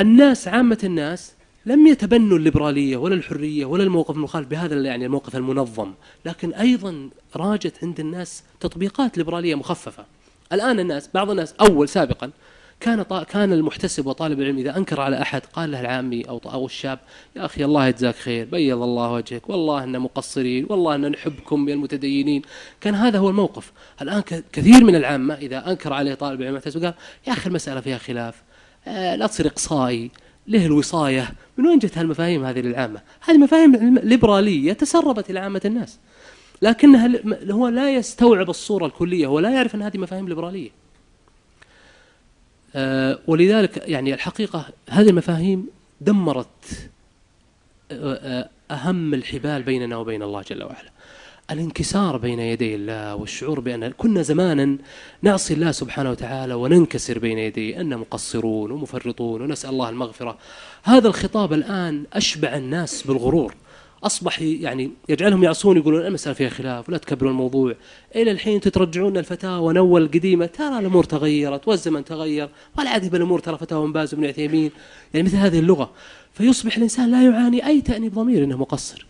الناس عامة الناس لم يتبنوا الليبرالية ولا الحرية ولا الموقف المخالف بهذا يعني الموقف المنظم. لكن أيضا راجت عند الناس تطبيقات ليبرالية مخففة. الآن الناس بعض الناس أول سابقا كان كان المحتسب وطالب العلم إذا أنكر على أحد قال له العامي أو أو الشاب يا أخي الله يجزاك خير بيض الله وجهك والله إن مقصرين والله إن نحبكم يا المتدينين. كان هذا هو الموقف. الآن كثير من العامة إذا أنكر عليه طالب العلم قال يا أخي المسألة فيها خلاف لا تصير إقصائي. له الوصاية. من وين جت هالمفاهيم هذه للعامة؟ هذه مفاهيم ليبرالية تسربت إلى عامة الناس. لكنها هو لا يستوعب الصورة الكلية هو لا يعرف أن هذه مفاهيم ليبرالية. آه، ولذلك يعني الحقيقة هذه المفاهيم دمرت آه، آه، أهم الحبال بيننا وبين الله جل وعلا. الانكسار بين يدي الله والشعور بأن كنا زمانا نعصي الله سبحانه وتعالى وننكسر بين يديه أن مقصرون ومفرطون ونسأل الله المغفرة. هذا الخطاب الآن أشبع الناس بالغرور. أصبح يعني يجعلهم يعصون يقولون المسألة فيها خلاف ولا تكبروا الموضوع. إلى الحين تترجعون الفتاوى نول القديمة. ترى الأمور تغيرت والزمن تغير. ولا بالأمور ترى فتاوى من باز وابن عثيمين. يعني مثل هذه اللغة. فيصبح الإنسان لا يعاني أي تأنيب ضمير أنه مقصر.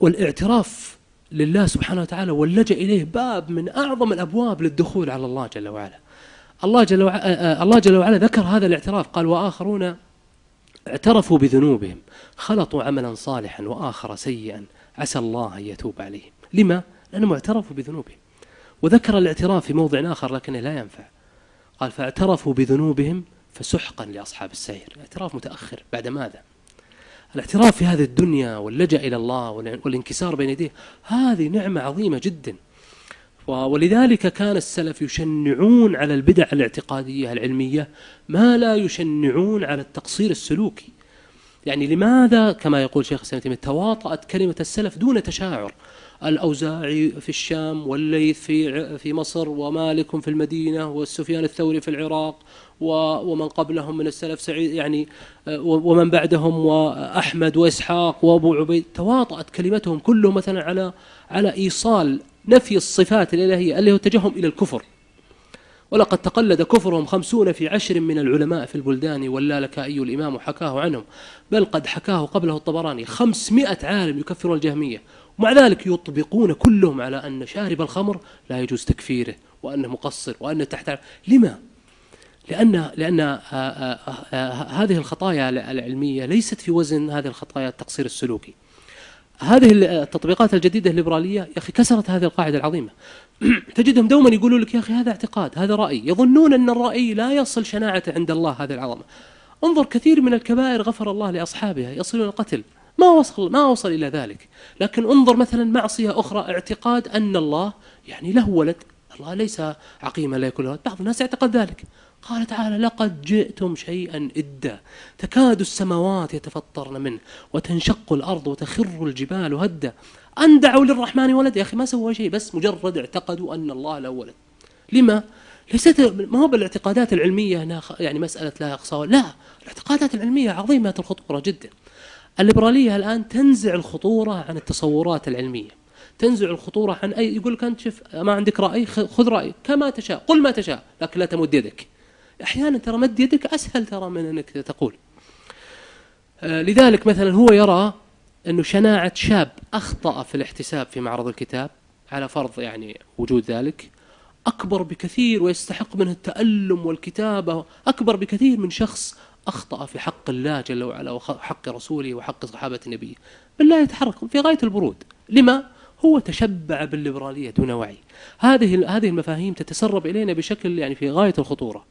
والإعتراف لله سبحانه وتعالى واللجأ إليه باب من أعظم الأبواب للدخول على الله جل وعلا. الله جل وعلا, الله جل وعلا ذكر هذا الاعتراف. قال وآخرون اعترفوا بذنوبهم خلطوا عملا صالحا وآخر سيئا عسى الله أن يتوب عليهم. لما؟ لأنهم اعترفوا بذنوبهم. وذكر الاعتراف في موضع آخر لكنه لا ينفع. قال فاعترفوا بذنوبهم فسحقا لأصحاب السعير اعتراف متأخر. بعد ماذا؟ الاعتراف في هذه الدنيا واللجأ إلى الله والانكسار بين يديه هذه نعمة عظيمة جدا. ولذلك كان السلف يشنعون على البدع الاعتقادية العلمية ما لا يشنعون على التقصير السلوكي. يعني لماذا كما يقول شيخ الإسلام تواطأت كلمة السلف دون تشاعر؟ الأوزاعي في الشام والليث في في مصر ومالك في المدينة والسفيان الثوري في العراق ومن قبلهم من السلف سعيد يعني ومن بعدهم وأحمد وإسحاق وأبو عبيد تواطأت كلمتهم كلهم مثلا على على إيصال نفي الصفات الإلهية اللي هو التجهم إلى الكفر. ولقد تقلد كفرهم خمسون في عشر من العلماء في البلدان واللالكائي الإمام حكاه عنهم بل قد حكاه قبله الطبراني خمسمائة عالم يكفرون الجهمية. ومع ذلك يطبقون كلهم على أن شارب الخمر لا يجوز تكفيره وأنه مقصر وأنه تحت لما؟ لأن لأن آه، آه، آه، هذه الخطايا العلمية ليست في وزن هذه الخطايا التقصير السلوكي. هذه التطبيقات الجديدة الليبرالية يا أخي كسرت هذه القاعدة العظيمة. تجدهم دوما يقولوا لك يا أخي هذا اعتقاد هذا رأي. يظنون أن الرأي لا يصل شناعته عند الله هذه العظمة. انظر كثير من الكبائر غفر الله لأصحابها يصلون القتل. ما وصل ما وصل إلى ذلك. لكن انظر مثلا معصية أخرى اعتقاد أن الله يعني له ولد. الله ليس عقيما لا يكون له بعض الناس يعتقد ذلك. قال تعالى لقد جئتم شيئا إدا. تكاد السماوات يتفطرن منه وتنشق الأرض وتخر الجبال هدا. أن دعوا للرحمن ولد؟ يا أخي ما سووا شيء بس مجرد اعتقدوا أن الله له ولد. لما؟ ليست ما هو بالاعتقادات العلمية يعني مسألة لا يقصى لا الاعتقادات العلمية عظيمة الخطورة جدا. الليبرالية الآن تنزع الخطورة عن التصورات العلمية. تنزع الخطورة عن أي يقول لك أنت شوف ما عندك رأي خذ رأي. كما تشاء قل ما تشاء لكن لا تمد يدك. أحيانا ترى مد يدك أسهل ترى من أنك تقول. آه، لذلك مثلا هو يرى أنه شناعة شاب أخطأ في الاحتساب في معرض الكتاب على فرض يعني وجود ذلك أكبر بكثير ويستحق منه التألم والكتابة أكبر بكثير من شخص أخطأ في حق الله جل وعلا وحق رسوله وحق صحابة النبي. بالله يتحرك في غاية البرود. لما؟ هو تشبع بالليبرالية دون وعي. هذه هذه المفاهيم تتسرب إلينا بشكل يعني في غاية الخطورة.